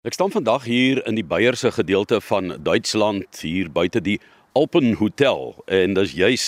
Ek staan vandag hier in die Beierse gedeelte van Duitsland hier buite die Alpen Hotel en dis juis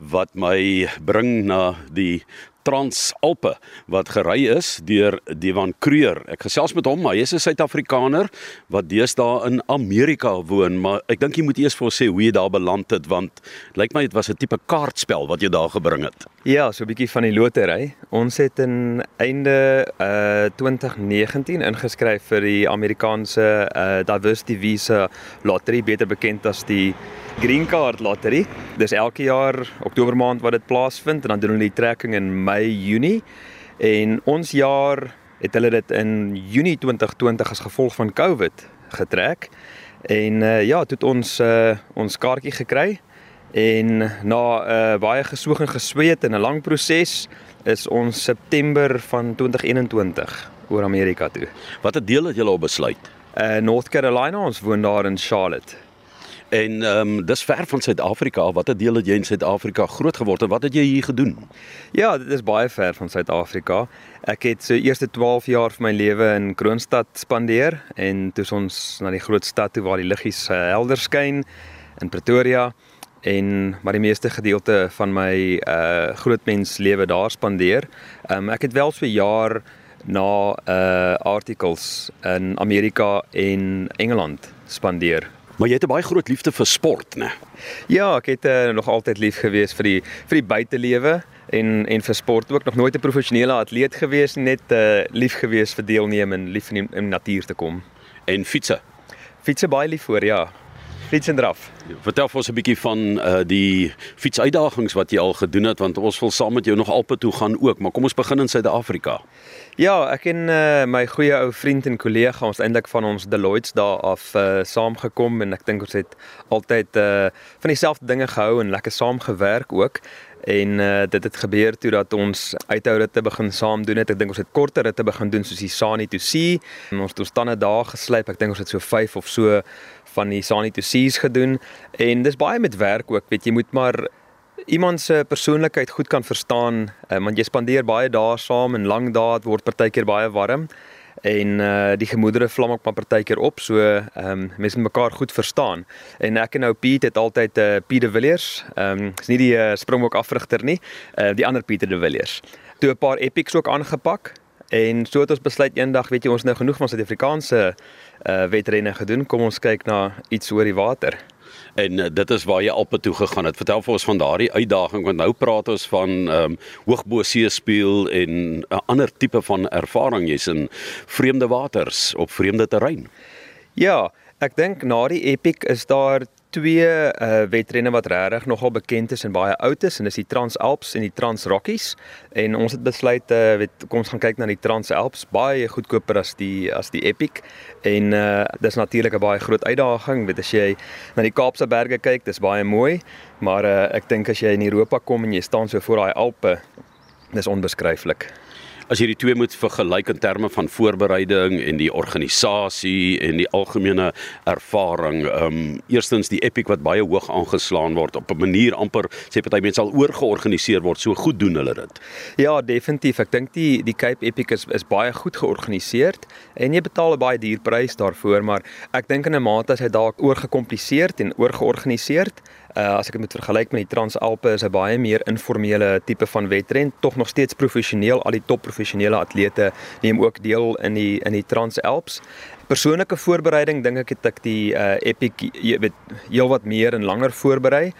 wat my bring na die Transalpe wat gery is deur Devan Kreur. Ek gesels met hom, hy is 'n Suid-Afrikaner wat deesdae in Amerika woon, maar ek dink jy moet eers vir ons sê hoe jy daar beland het want lyk my dit was 'n tipe kaartspel wat jy daar gebring het. Ja, so 'n bietjie van die lotery. Ons het in einde uh 2019 ingeskryf vir die Amerikaanse uh Diversity Visa Lottery, beter bekend as die Green Card Lottery. Dis elke jaar Oktober maand wat dit plaasvind en dan doen hulle die trekking in Mei, Junie. En ons jaar het hulle dit in Junie 2020 as gevolg van COVID getrek. En uh, ja, toe het ons uh, ons kaartjie gekry en na 'n uh, baie gesoog en gesweet en 'n lang proses is ons September van 2021 oor Amerika toe. Watter deel het julle op besluit? Uh North Carolina, ons woon daar in Charlotte. En ehm um, dis ver van Suid-Afrika. Watter deel het jy in Suid-Afrika groot geword en wat het jy hier gedoen? Ja, dit is baie ver van Suid-Afrika. Ek het so eerste 12 jaar van my lewe in Kroonstad spandeer en toe ons na die groot stad toe waar die liggies uh, helder skyn in Pretoria en maar die meeste gedeelte van my uh groot mens lewe daar spandeer. Um ek het wel so 'n jaar na uh artikels in Amerika en Engeland spandeer. Maar jy het 'n baie groot liefde vir sport, né? Ja, ek het uh, nog altyd lief gewees vir die vir die buitelewe en en vir sport ook nog nooit 'n professionele atleet gewees net uh lief gewees vir deelneem en lief in die, in die natuur te kom. En fietsse. Fietsse baie lief voor, ja. Fiets en draf. Vertel vir ons 'n bietjie van uh die fietsuitdagings wat jy al gedoen het want ons wil saam met jou nog Alpe toe gaan ook, maar kom ons begin in Suid-Afrika. Ja, ek en uh, my goeie ou vriend en kollega ons eintlik van ons Deloitte daar af uh, saamgekom en ek dink ons het altyd uh van dieselfde dinge gehou en lekker saamgewerk ook. En uh, dit het gebeur toe dat ons uithoude te begin saam doen het. Ek dink ons het korter ritte begin doen soos die Sani to See. En ons het ons tande daar geslyp. Ek dink ons het so 5 of so van die Sani to Sees gedoen. En dis baie met werk ook, weet jy moet maar iemand se persoonlikheid goed kan verstaan, uh, want jy spandeer baie dae saam en lang dae word partykeer baie warm en uh die gemoedere vlam ook maar partykeer op so ehm um, mense moet mekaar goed verstaan. En ek en nou Piet het altyd uh Piet de Villiers ehm um, is nie die uh, springbok afrigter nie uh die ander Pieter de Villiers. Toe 'n paar epics ook aangepak en so het ons besluit eendag weet jy ons nou genoeg van Suid-Afrikaanse uh wedrenne gedoen kom ons kyk na iets oor die water En uh, dit is waar jy Alpe toe gegaan het. Vertel vir ons van daardie uitdaging want nou praat ons van ehm um, hoogbo see speel en 'n uh, ander tipe van ervaring jy's in vreemde waters op vreemde terrein. Ja, ek dink na die Epic is daar twee uh wedrenne wat regtig nogal bekend is en baie oud is en dis die Transalps en die Transrockies en ons het besluit uh weet kom ons gaan kyk na die Transalps baie goedkoper as die as die Epic. En uh dis natuurlik 'n baie groot uitdaging. Weet as jy na die Kaapse berge kyk dis baie mooi. Maar uh ek dink as jy in Europa kom en jy staan so voor daai Alpe dis onbeskryflik as jy die twee moet vergelyk in terme van voorbereiding en die organisasie en die algemene ervaring, ehm um, eerstens die epic wat baie hoog aangeslaan word op 'n manier amper sê party mense al oorgeorganiseer word, so goed doen hulle dit. Ja, definitief. Ek dink die die Cape Epic is is baie goed georganiseer en jy betaal 'n baie duur prys daarvoor, maar ek dink in 'n mate as hy dalk oorgekompliseer en oorgeorganiseer Uh, as ek dit met vergelyk met die Transalpe is 'n baie meer informele tipe van wedren, tog nog steeds professioneel. Al die top professionele atlete neem ook deel in die in die Transalps. Persoonlike voorbereiding dink ek het ek die uh, Epic jy weet heelwat meer en langer voorberei.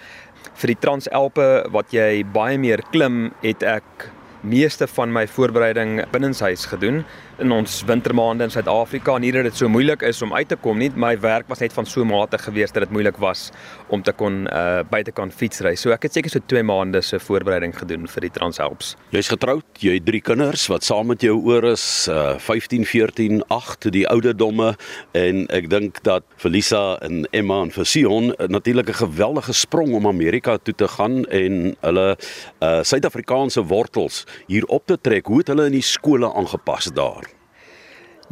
Vir die Transalpe wat jy baie meer klim, het ek meeste van my voorbereiding binnenshuis gedoen in ons wintermaande in Suid-Afrika. Nie dat dit so moeilik is om uit te kom nie, my werk was net van so mate gewees dat dit moeilik was om te kon uh buite kan fietsry. So ek het seker so 2 maande se voorbereiding gedoen vir die Transalps. Jy's getroud, jy het 3 kinders wat saam met jou oor is, uh 15, 14, 8 die ouderdomme en ek dink dat Felisa en Emma en Fasion uh, natuurlik 'n geweldige sprong om Amerika toe te gaan en hulle uh Suid-Afrikaanse wortels hier op te trek. Hoe het hulle in die skole aangepas daar?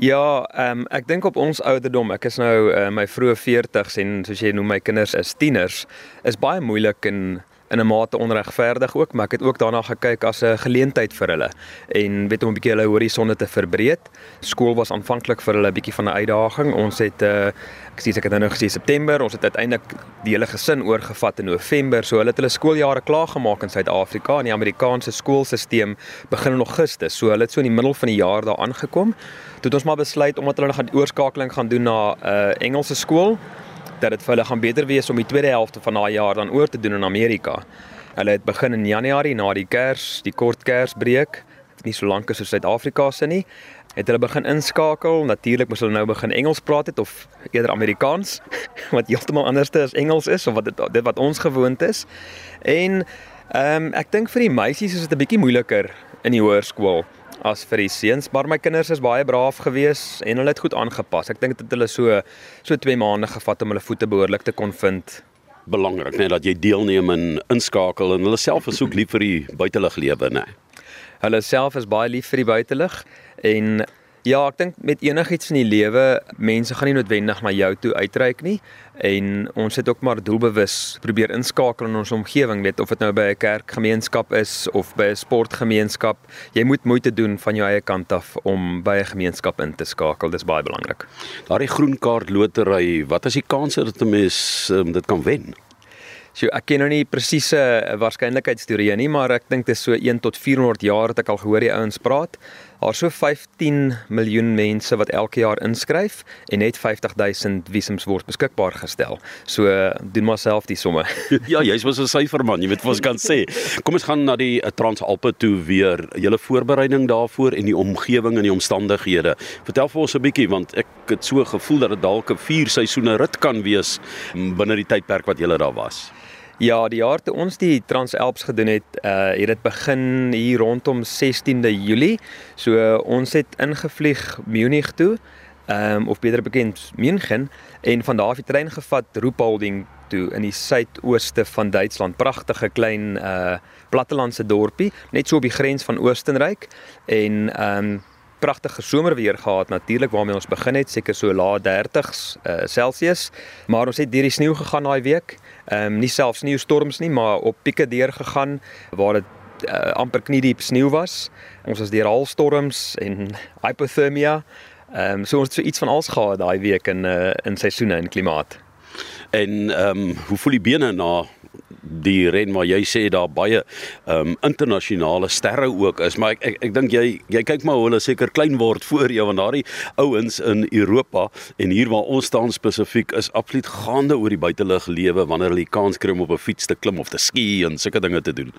Ja, ehm um, ek dink op ons ouderdom, ek is nou uh, my vroeë 40s en soos jy noem my kinders is tieners, is baie moeilik in in 'n mate onregverdig ook, maar ek het ook daarna gekyk as 'n geleentheid vir hulle en weet om 'n bietjie hulle horisonne te verbreek. Skool was aanvanklik vir hulle 'n bietjie van 'n uitdaging. Ons het uh ek sê ek het nou gesê September, ons het uiteindelik die hele gesin oorgevat in November. So hulle het hulle skooljare klaar gemaak in Suid-Afrika en die Amerikaanse skoolstelsel begin in Augustus. So hulle het so in die middel van die jaar daar aangekom. Toe het ons maar besluit omdat hulle gaan oorskakeling gaan doen na 'n uh, Engelse skool dat dit vir hulle gaan beter wees om die tweede helfte van daai jaar dan oor te doen in Amerika. Hulle het begin in Januarie na die Kers, die kort Kersbreek, nie so lank as in Suid-Afrika se nie. Het hulle begin inskakel. Natuurlik moes hulle nou begin Engels praat het of eerder Amerikaans wat heeltemal anders is as Engels is of wat dit dit wat ons gewoond is. En ehm um, ek dink vir die meisies is dit 'n bietjie moeiliker in die hoërskool as vir die seuns, maar my kinders is baie braaf gewees en hulle het goed aangepas. Ek dink dit het hulle so so 2 maande gevat om hulle voete behoorlik te kon vind. Belangrik net dat jy deelneem en inskakel en hulle self is ook lief vir die buitelug lewe, né? Hulle self is baie lief vir die buitelug en Ja, ek dink met enigiets in die lewe, mense gaan nie noodwendig na jou toe uitreik nie en ons het ook maar doelbewus probeer inskakel in ons omgewing, weet of dit nou by 'n kerkgemeenskap is of by 'n sportgemeenskap. Jy moet moeite doen van jou eie kant af om by 'n gemeenskap in te skakel. Dis baie belangrik. Daardie groen kaart lotery, wat is die kans dat 'n mens um, dit kan wen? So ek ken nou nie presiese waarskynlikheidsteorieë nie, maar ek dink dit is so 1 tot 400 jaar het ek al gehoor die ouens praat. Daar so 15 miljoen mense wat elke jaar inskryf en net 50000 visums word beskikbaar gestel. So doen maar self die somme. ja, jy's mos 'n syferman, jy weet wat ons kan sê. Kom ons gaan na die eh, Transalpe toe weer. Julle voorbereiding daarvoor en die omgewing en die omstandighede. Vertel vir ons 'n bietjie want ek het so gevoel dat dit dalk 'n 4 seisoene rit kan wees binne die tydperk wat julle daar was. Ja, die jaar toe ons die Transalps gedoen het, uh het dit begin hier rondom 16de Julie. So uh, ons het ingevlieg Munich toe, ehm um, of beter bekend München en van daar af die trein gevat Ruhpolding toe in die suidooste van Duitsland. Pragtige klein uh plattelandse dorpie, net so op die grens van Oostenryk en ehm um, pragtige somerweer gehad natuurlik waarmee ons begin het seker so laat 30s uh, Celsius maar ons het deur die sneeu gegaan daai week ehm um, nie selfs sneeustorms nie maar op pieke deur gegaan waar dit uh, amper kniediep sneeu was. Ons was deur haalstorms en hypothermia. Ehm um, so ons het so iets van alles gehad daai week in uh, in seisoene en klimaat. En ehm um, hoe voel die bene na die ren maar jy sê daar baie ehm um, internasionale sterre ook is maar ek ek, ek dink jy jy kyk maar hoe hulle seker klein word voor jou want daardie ouens in Europa en hier waar ons staan spesifiek is absoluut gaande oor die buitelug lewe wanneer hulle die kans kry om op 'n fiets te klim of te ski en sulke dinge te doen.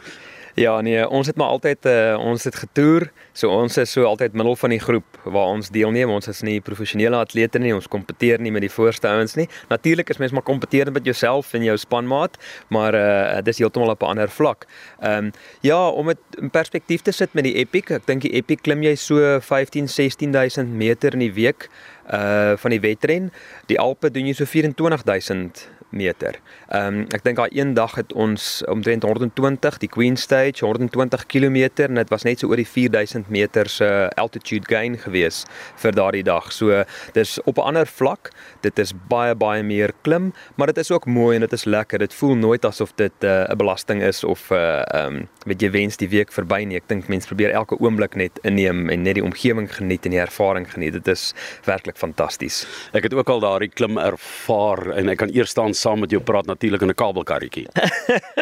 Ja nee, ons het maar altyd uh, ons het getoer. So ons is so altyd middel van die groep waar ons deelneem. Ons is nie professionele atlete nie. Ons kompeteer nie met die voorste ouens nie. Natuurlik is mens maar kompeteer met jouself en jou spanmaat, maar uh dis heeltemal op 'n ander vlak. Ehm um, ja, om dit in perspektief te sit met die Epic, ek dink die Epic klim jy so 15 16000 meter in die week uh van die wedren. Die Alpe doen jy so 24000 meter. Ehm um, ek dink daai een dag het ons omtrent 120 die Queen Stage 120 km en dit was net so oor die 4000 meter se uh, altitude gain gewees vir daardie dag. So dis op 'n ander vlak. Dit is baie baie meer klim, maar dit is ook mooi en dit is lekker. Dit voel nooit asof dit uh, 'n uh, belasting is of 'n uh, ehm um, weet jy wens die week verby nie. Ek dink mense probeer elke oomblik net inneem en net die omgewing geniet en die ervaring geniet. Dit is werklik fantasties. Ek het ook al daardie klim ervaar en ek kan eers staan saam met jou praat natuurlik in 'n kabelkarretjie.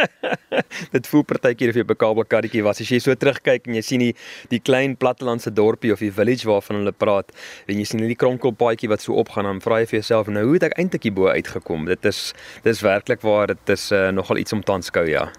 dit voel partykeer of jy op 'n kabelkarretjie was. As jy so terugkyk en jy sien die die klein plattelandse dorpie of die village waarvan hulle praat, en jy sien die kronkelpaadjie wat so opgaan, dan vra jy vir jouself, nou hoe het ek eintlik hier bo uitgekom? Dit is dis werklik waar dit is uh, nogal iets om te aanskou, ja.